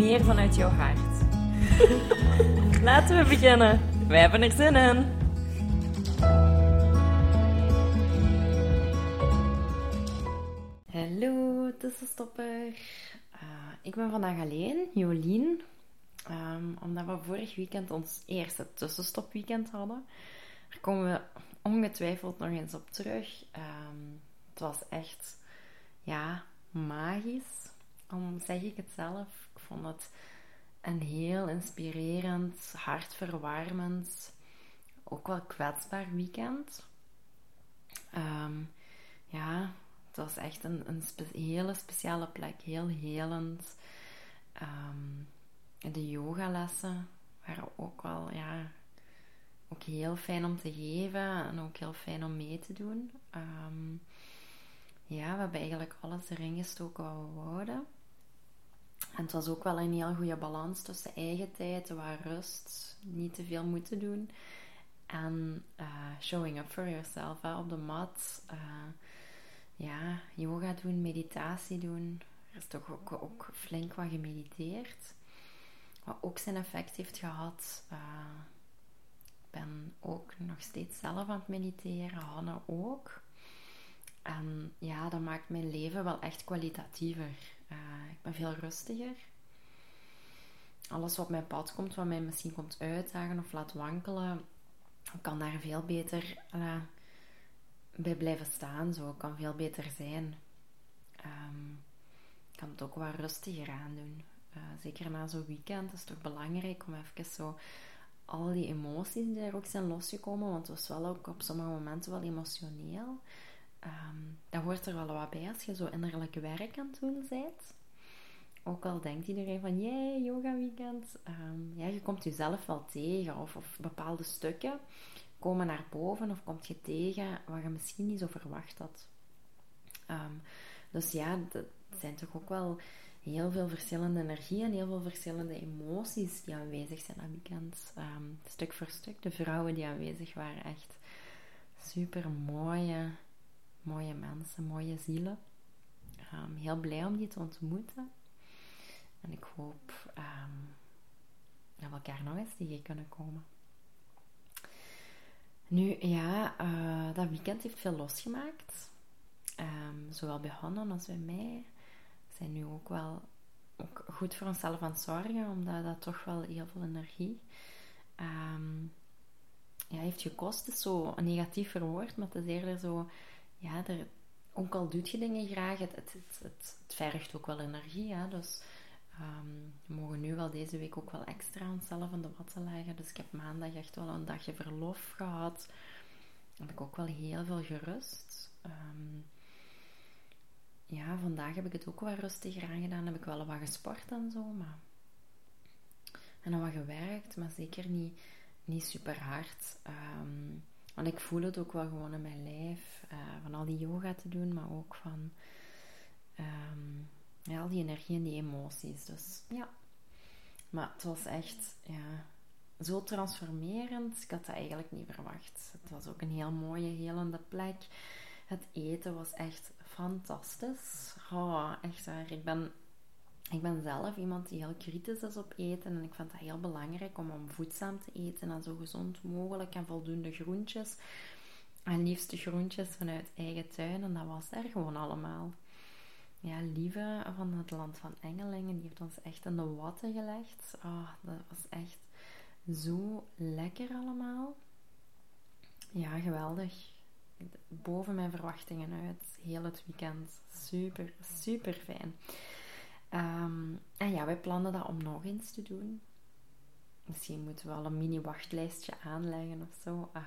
meer vanuit jouw hart. Laten we beginnen. Wij hebben er zin in. Hallo, tussenstopper. Uh, ik ben vandaag alleen, Jolien. Um, omdat we vorig weekend ons eerste tussenstopweekend hadden. Daar komen we ongetwijfeld nog eens op terug. Um, het was echt, ja, magisch. Om zeg ik het zelf. Vond het een heel inspirerend, hartverwarmend, ook wel kwetsbaar weekend. Um, ja, het was echt een, een hele speciale plek, heel helend. Um, de yogalessen waren ook wel, ja, ook heel fijn om te geven en ook heel fijn om mee te doen. Um, ja, we hebben eigenlijk alles erin gestoken wat we wouden. En het was ook wel een heel goede balans tussen eigen tijd, waar rust, niet te veel moeten doen. En uh, showing up for yourself op de mat. Uh, ja, yoga doen, meditatie doen. Er is toch ook, ook flink wat gemediteerd. Wat ook zijn effect heeft gehad. Uh, ik ben ook nog steeds zelf aan het mediteren. Hanna ook. En ja, dat maakt mijn leven wel echt kwalitatiever. Uh, ik ben veel rustiger. Alles wat op mijn pad komt, wat mij misschien komt uitdagen of laat wankelen, kan daar veel beter uh, bij blijven staan. Zo kan veel beter zijn. Um, ik kan het ook wat rustiger aandoen. Uh, zeker na zo'n weekend is het toch belangrijk om even zo al die emoties die er ook zijn losgekomen, want het was wel ook op sommige momenten wel emotioneel. Um, dat hoort er wel wat bij als je zo innerlijk werk aan het doen bent. Ook al denkt iedereen van, jee, yoga weekend. Um, ja, je komt jezelf wel tegen. Of, of bepaalde stukken komen naar boven. Of komt je tegen wat je misschien niet zo verwacht had. Um, dus ja, dat zijn toch ook wel heel veel verschillende energieën en heel veel verschillende emoties die aanwezig zijn aan weekend. stuk voor stuk. De vrouwen die aanwezig waren, echt super mooie mooie mensen, mooie zielen. Um, heel blij om die te ontmoeten. En ik hoop um, dat we elkaar nog eens tegen kunnen komen. Nu, ja, uh, dat weekend heeft veel losgemaakt. Um, zowel bij Hanna als bij mij. Zijn nu ook wel ook goed voor onszelf aan het zorgen, omdat dat toch wel heel veel energie ja, heeft gekost. Het is zo negatief verwoord, maar het is eerder zo ja, er, ook al doet je dingen graag, het, het, het, het, vergt ook wel energie. Hè? Dus um, we mogen nu wel deze week ook wel extra onszelf aan de watten leggen. Dus ik heb maandag echt wel een dagje verlof gehad. Heb ik ook wel heel veel gerust. Um, ja, vandaag heb ik het ook wel rustiger aangedaan. Heb ik wel wat gesport en zo, maar... En dan wat gewerkt, maar zeker niet, niet super hard. Um, want ik voel het ook wel gewoon in mijn lijf. Uh, van al die yoga te doen, maar ook van ja, al die energie en die emoties. Dus ja. Maar het was echt ja, zo transformerend. Ik had dat eigenlijk niet verwacht. Het was ook een heel mooie, helende plek. Het eten was echt fantastisch. Oh, echt waar. Ik ben ik ben zelf iemand die heel kritisch is op eten en ik vind het heel belangrijk om, om voedzaam te eten en zo gezond mogelijk en voldoende groentjes. En liefste groentjes vanuit eigen tuin en dat was er gewoon allemaal. Ja, Lieve van het land van Engelingen, die heeft ons echt in de watten gelegd. Oh, dat was echt zo lekker allemaal. Ja, geweldig. Boven mijn verwachtingen uit. Heel het weekend. Super, super fijn. Um, en ja, wij plannen dat om nog eens te doen. Misschien moeten we al een mini wachtlijstje aanleggen of zo. Ah,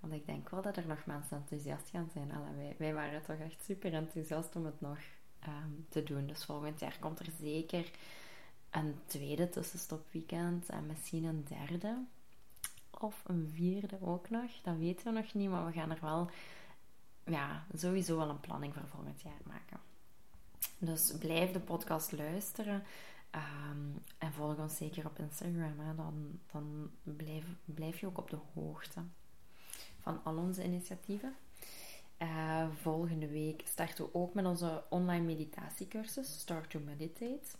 want ik denk wel dat er nog mensen enthousiast gaan zijn. Wij, wij waren toch echt super enthousiast om het nog um, te doen. Dus volgend jaar komt er zeker een tweede tussenstopweekend en misschien een derde. Of een vierde ook nog. Dat weten we nog niet, maar we gaan er wel ja, sowieso wel een planning voor volgend jaar maken. Dus blijf de podcast luisteren. Ehm, en volg ons zeker op Instagram. Hè. Dan, dan blijf, blijf je ook op de hoogte van al onze initiatieven. Uh, volgende week starten we ook met onze online meditatiecursus Start to Meditate.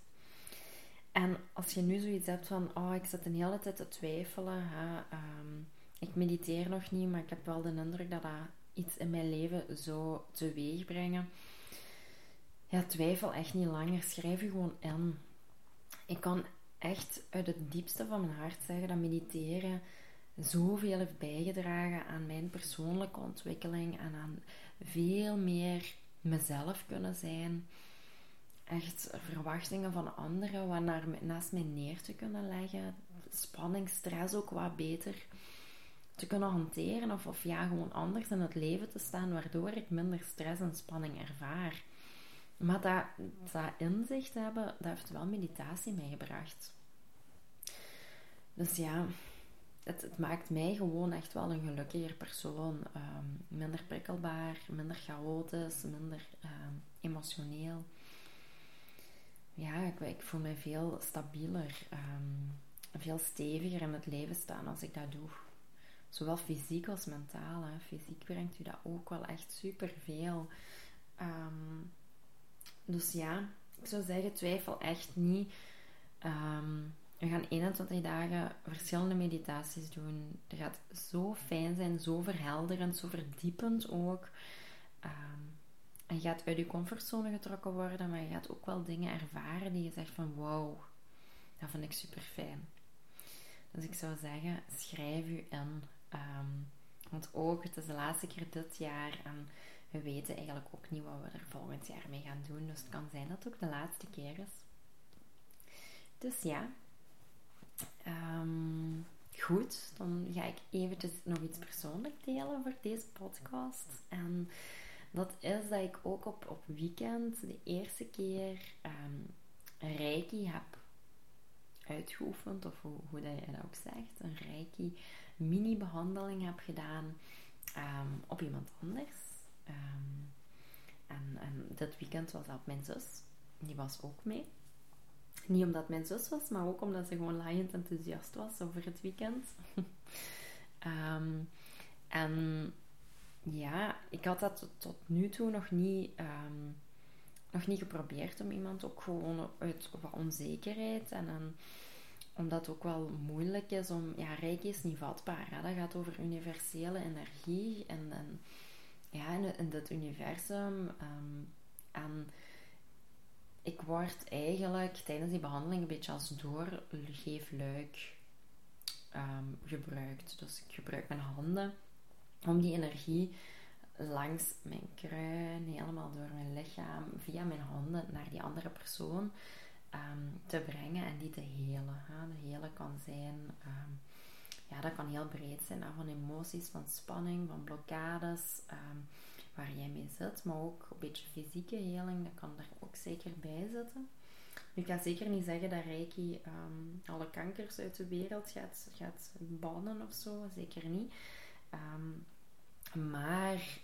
En als je nu zoiets hebt van, oh, ik zit een hele tijd te twijfelen. Hè, ehm, ik mediteer nog niet, maar ik heb wel de indruk dat dat iets in mijn leven zou teweeg brengen. Ja, twijfel echt niet langer. Schrijf je gewoon in. Ik kan echt uit het diepste van mijn hart zeggen dat mediteren zoveel heeft bijgedragen aan mijn persoonlijke ontwikkeling en aan veel meer mezelf kunnen zijn. Echt verwachtingen van anderen wat naast mij neer te kunnen leggen. Spanning, stress ook wat beter te kunnen hanteren. Of, of ja, gewoon anders in het leven te staan, waardoor ik minder stress en spanning ervaar. Maar dat, dat inzicht hebben, dat heeft wel meditatie meegebracht. Dus ja, het, maakt mij gewoon echt wel een gelukkiger persoon. Ehm, minder prikkelbaar, minder chaotisch, minder ehm, emotioneel. Ja, ik, ik, voel me veel stabieler, um, veel steviger in het leven staan als ik dat doe. Zowel fysiek als mentaal. Hè. Fysiek brengt u dat ook wel echt superveel. Um, dus ja, ik zou zeggen, twijfel echt niet. Um, we gaan 21 dagen verschillende meditaties doen. Dat gaat zo fijn zijn, zo verhelderend, zo verdiepend ook. Um, en je gaat uit je comfortzone getrokken worden, maar je gaat ook wel dingen ervaren die je zegt van wow, dat vind ik super fijn. Dus ik zou zeggen, schrijf u in. Um, want ook, het is de laatste keer dit jaar we weten eigenlijk ook niet wat we er volgend jaar mee gaan doen. Dus het kan zijn dat het ook de laatste keer is. Dus ja. Um, goed, dan ga ik eventjes nog iets persoonlijk delen voor deze podcast. En dat is dat ik ook op, op weekend de eerste keer um, Reiki heb uitgeoefend, of hoe, dat je dat ook zegt. Een Reiki mini-behandeling heb gedaan um, op iemand anders. Um, en, en dit weekend was dat mijn zus. Die was ook mee. Niet omdat mijn zus was, maar ook omdat ze gewoon laaiend enthousiast was over het weekend. um, en ja, ik had dat tot, nu toe nog niet, nog niet geprobeerd om iemand ook gewoon uit wat onzekerheid en omdat het ook wel moeilijk is om... Ja, Reiki is niet vatbaar. Hè? Dat gaat over universele energie. En, en ja, in, in dit universum. Um, en ik word eigenlijk tijdens die behandeling een beetje als doorgeefluik um, gebruikt. Dus ik gebruik mijn handen om die energie langs mijn kruin, helemaal door mijn lichaam, via mijn handen naar die andere persoon um, te brengen en die te helen. De helen kan zijn, ja, dat kan heel breed zijn, hè, van emoties, van spanning, van blokkades, um, waar jij mee zit, maar ook een beetje fysieke heling, dat kan er ook zeker bij zitten. Ik ga zeker niet zeggen dat Reiki alle kankers uit de wereld gaat, gaat bannen of zo, zeker niet. maar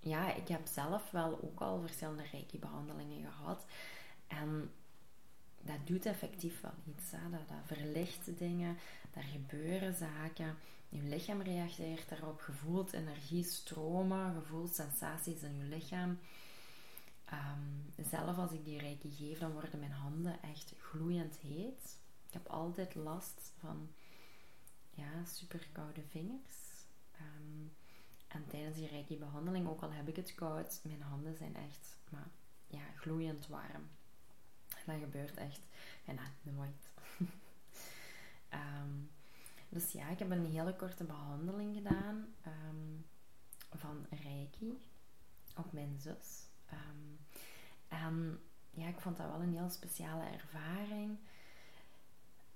ja, ik heb zelf wel ook al verschillende Reiki-behandelingen gehad. En dat doet effectief wel iets. Dat, verlicht dingen, daar gebeuren zaken. Je lichaam reageert daarop. Je voelt energie stromen, je voelt sensaties in je lichaam. Um, zelf als ik die reiki geef, dan worden mijn handen echt gloeiend heet. Ik heb altijd last van ja, super koude vingers. Um, en tijdens die reiki behandeling, ook al heb ik het koud, mijn handen zijn echt maar, ja, gloeiend warm. Dat gebeurt echt bijna nooit. um, dus ja, ik heb een hele korte behandeling gedaan um, van Reiki op mijn zus. Um, en ja, ik vond dat wel een heel speciale ervaring.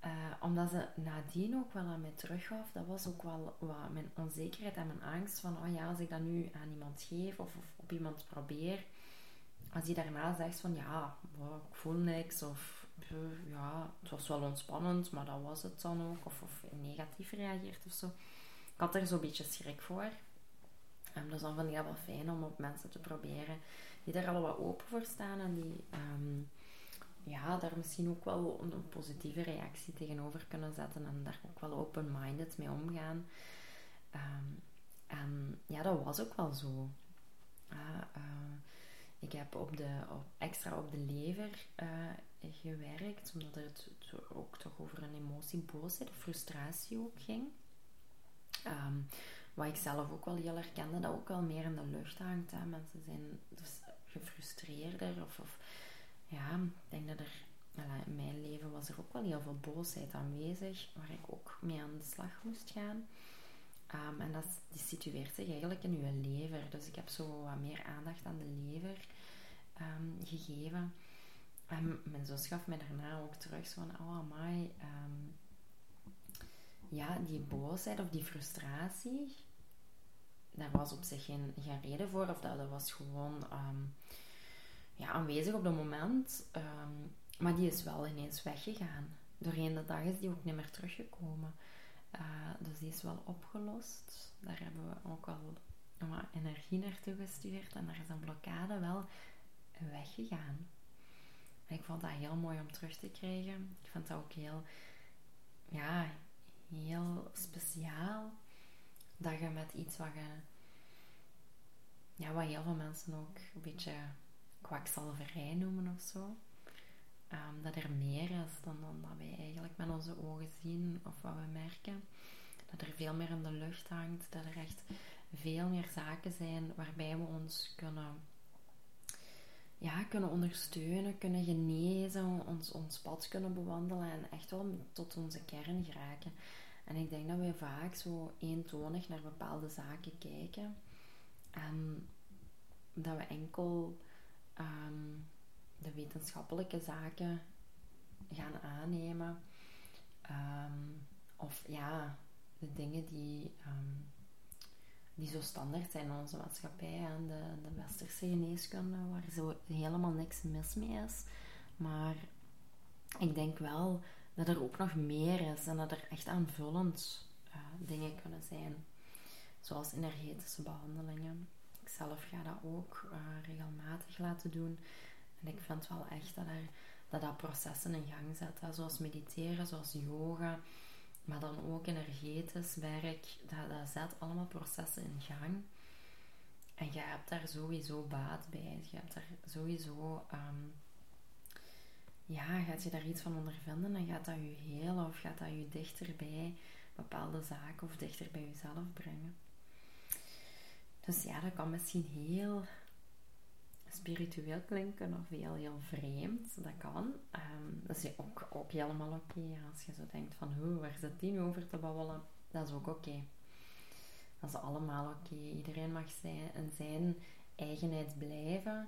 Uh, omdat ze nadien ook wel aan mij teruggaf. Dat was ook wel wat mijn onzekerheid en mijn angst. Van, oh ja, als ik dat nu aan iemand geef of, of op iemand probeer als die daarna zegt van ja, ik voel niks of ja, het was wel ontspannend, maar dat was het dan ook. Of, of negatief reageert of zo. Ik had er zo'n beetje schrik voor. Um, dus dan vind ik wel fijn om op mensen te proberen die daar al wat open voor staan en die ehm, ja, daar misschien ook wel een, positieve reactie tegenover kunnen zetten en daar ook wel open-minded mee omgaan. Ehm, en ja, dat was ook wel zo. Uh, ik heb op de, op, extra op de lever uh, gewerkt, omdat het ook toch over een emotie, boosheid frustratie ook ging. Um, wat ik zelf ook wel heel herkende, dat ook wel meer in de lucht hangt. Hè. Mensen zijn dus gefrustreerder. Of, of, ja, ik denk dat er in mijn leven was er ook wel heel veel boosheid aanwezig, waar ik ook mee aan de slag moest gaan. Um, en dat, die situeert zich eigenlijk in uw lever. Dus ik heb zo wat meer aandacht aan de lever um, gegeven. En mijn zus gaf mij daarna ook terug zo van, oh amai, um, ja, die boosheid of die frustratie, daar was op zich geen, geen reden voor. Of dat, dat was gewoon ja, aanwezig op dat moment. maar die is wel ineens weggegaan. Doorheen de dag is die ook niet meer teruggekomen. Uh, dus die is wel opgelost. Daar hebben we ook al wat energie naartoe gestuurd. En daar is een blokkade wel weggegaan. Ik vond dat heel mooi om terug te krijgen. Ik vond dat ook heel, ja, heel speciaal. Dat je met iets wat je, ja, wat heel veel mensen ook een beetje kwakzalverij noemen of zo. Um, dat er meer is dan, dan dat wij eigenlijk met onze ogen zien of wat we merken. Dat er veel meer in de lucht hangt. Dat er echt veel meer zaken zijn waarbij we ons kunnen ja, kunnen ondersteunen, kunnen genezen, ons, ons pad kunnen bewandelen en echt wel tot onze kern geraken. En ik denk dat we vaak zo eentonig naar bepaalde zaken kijken en dat we enkel ehm, de wetenschappelijke zaken gaan aannemen. Ehm, of ja, de dingen die ehm, die zo standaard zijn in onze maatschappij. En de, de westerse geneeskunde, waar zo helemaal niks mis mee is. Maar ik denk wel dat er ook nog meer is en dat er echt aanvullend uh, dingen kunnen zijn. Zoals energetische behandelingen. Ik zelf ga dat ook uh, regelmatig laten doen. En ik vind wel echt dat er, dat, dat processen in gang zetten. Zoals mediteren, zoals yoga maar dan ook energetisch werk, dat, dat zet allemaal processen in gang. En je hebt daar sowieso baat bij. Je hebt daar sowieso, um, ja, gaat je daar iets van ondervinden en gaat dat je heel of gaat dat je dichter bij bepaalde zaken of dichter bij jezelf brengen. Dus ja, dat kan misschien heel spiritueel klinken of heel, heel vreemd. Dat kan. Um, dat is ook, ook helemaal oké. Als je zo denkt van, hoe, waar zit die nu over te babbelen? Dat is ook oké. Dat is allemaal oké. Iedereen mag zijn, in zijn eigenheid blijven.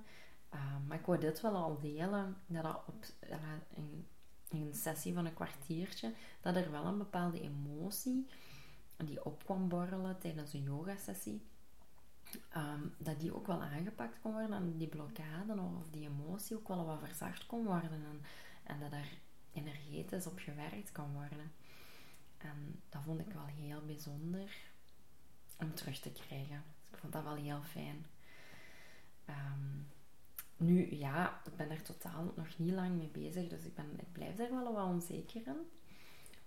Um, maar ik wou dit wel al delen. Dat, op, in, een sessie van een kwartiertje, dat er wel een bepaalde emotie die op kwam borrelen tijdens een yoga sessie Ehm, dat die ook wel aangepakt kon worden en die blokkade of die emotie ook wel wat verzacht kon worden en, dat er energetisch op gewerkt kan worden. En dat vond ik wel heel bijzonder om terug te krijgen. Dus ik vond dat wel heel fijn. Ehm, nu, ja, ik ben er totaal nog niet lang mee bezig, dus ik, ben, ik blijf daar wel wat onzeker in.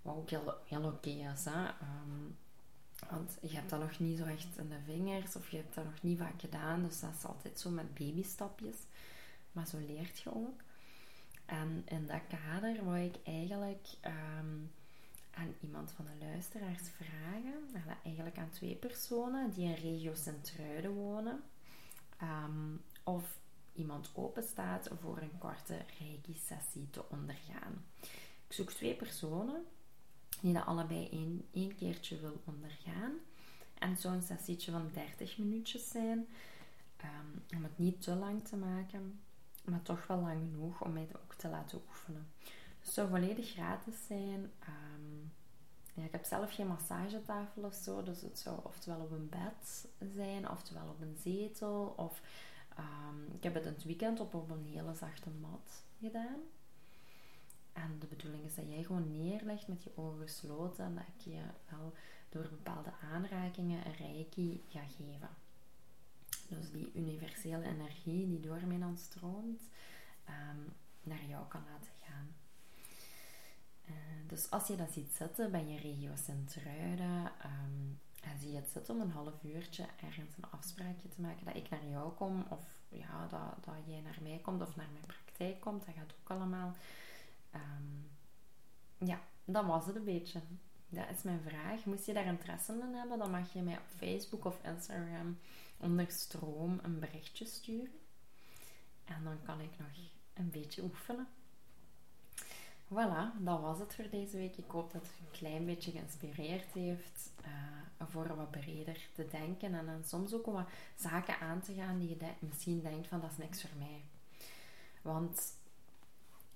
Wat ook heel, heel oké is. Hè? Ehm, want je hebt dat nog niet zo echt in de vingers of je hebt dat nog niet vaak gedaan. Dus dat is altijd zo met babystapjes. Maar zo leert je ook. En in dat kader wou ik eigenlijk ehm, aan iemand van de luisteraars vragen, eigenlijk aan twee personen die in regio Sint-Truiden wonen, um, of iemand openstaat voor een korte reiki-sessie te ondergaan. Ik zoek twee personen die dat allebei één, één keertje wil ondergaan. En een sessietje van 30 minuutjes zijn. Um, om het niet te lang te maken, maar toch wel lang genoeg om mij ook te laten oefenen. Dus het zou volledig gratis zijn. Um, ja, ik heb zelf geen massagetafel of zo, dus het zou oftewel op een bed zijn, oftewel op een zetel. Of um, ik heb het het weekend op, op een hele zachte mat gedaan. En de bedoeling is dat jij gewoon neerlegt met je ogen gesloten en dat ik je wel door bepaalde aanrakingen een reiki ga geven. Dus die universele energie die door mij dan stroomt, ehm, naar jou kan laten gaan. Uh, dus als je dat ziet zitten bij je regio Sint-Truiden um, en zie je het zitten om een half uurtje ergens een afspraakje te maken dat ik naar jou kom of ja, dat, dat jij naar mij komt of naar mijn praktijk komt, dat gaat ook allemaal. Um, ja, dat was het een beetje. Dat is mijn vraag. Moest je daar interesse in hebben, dan mag je mij op Facebook of Instagram onder stroom een berichtje sturen. En dan kan ik nog een beetje oefenen. Voilà, dat was het voor deze week. Ik hoop dat het een klein beetje geïnspireerd heeft uh, voor wat breder te denken en dan soms ook wat zaken aan te gaan die je misschien denkt van dat is niks voor mij. Want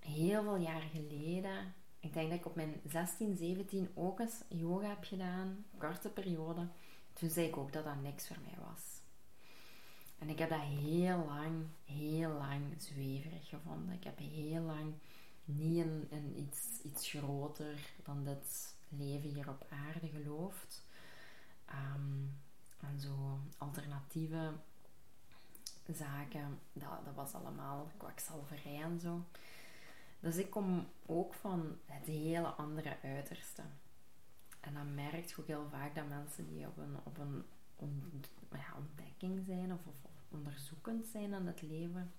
heel veel jaren geleden, ik denk dat ik op mijn 16, 17 ook eens yoga heb gedaan, korte periode. Toen zei ik ook dat dat niks voor mij was. En ik heb dat heel lang, heel lang zweverig gevonden. Ik heb heel lang niet in, iets, iets groter dan dit leven hier op aarde geloofd. Ehm, en zo alternatieve zaken, dat, dat was allemaal kwakzalverij en zo. Dus ik kom ook van het hele andere uiterste. En dan merk je ook heel vaak dat mensen die op een, op een ja, ontdekking zijn of, of, onderzoekend zijn aan het leven,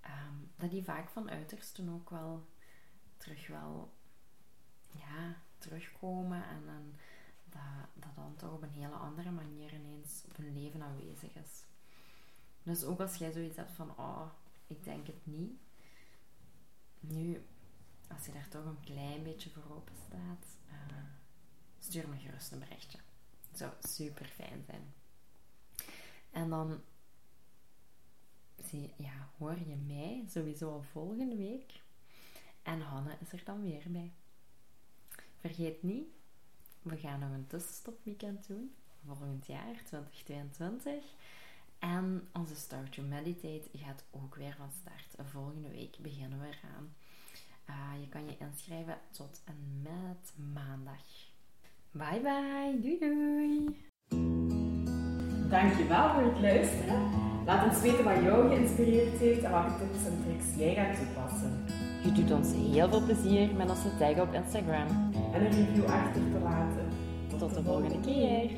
ehm, dat die vaak van uitersten ook wel terug wel ja, terugkomen en dan dat, dat dan toch op een hele andere manier ineens op hun leven aanwezig is. Dus ook als jij zoiets hebt van, oh, ik denk het niet. Nu, als je daar toch een klein beetje voor open staat, uh, stuur me gerust een berichtje. Zou super fijn zijn. En dan zie, ja, hoor je mij sowieso al volgende week. En Hanne is er dan weer bij. Vergeet niet, we gaan nog een tussenstopweekend doen. Volgend jaar, 2022. En onze Start to Meditate gaat ook weer van start. Volgende week beginnen we eraan. Uh, je kan je inschrijven tot en met maandag. Bye bye, doei doei! Dankjewel voor het luisteren. Laat ons weten wat jou geïnspireerd heeft en welke tips en tricks jij gaat toepassen. Je doet ons heel veel plezier met onze tag op Instagram. En een review achter te laten. Tot, de volgende keer.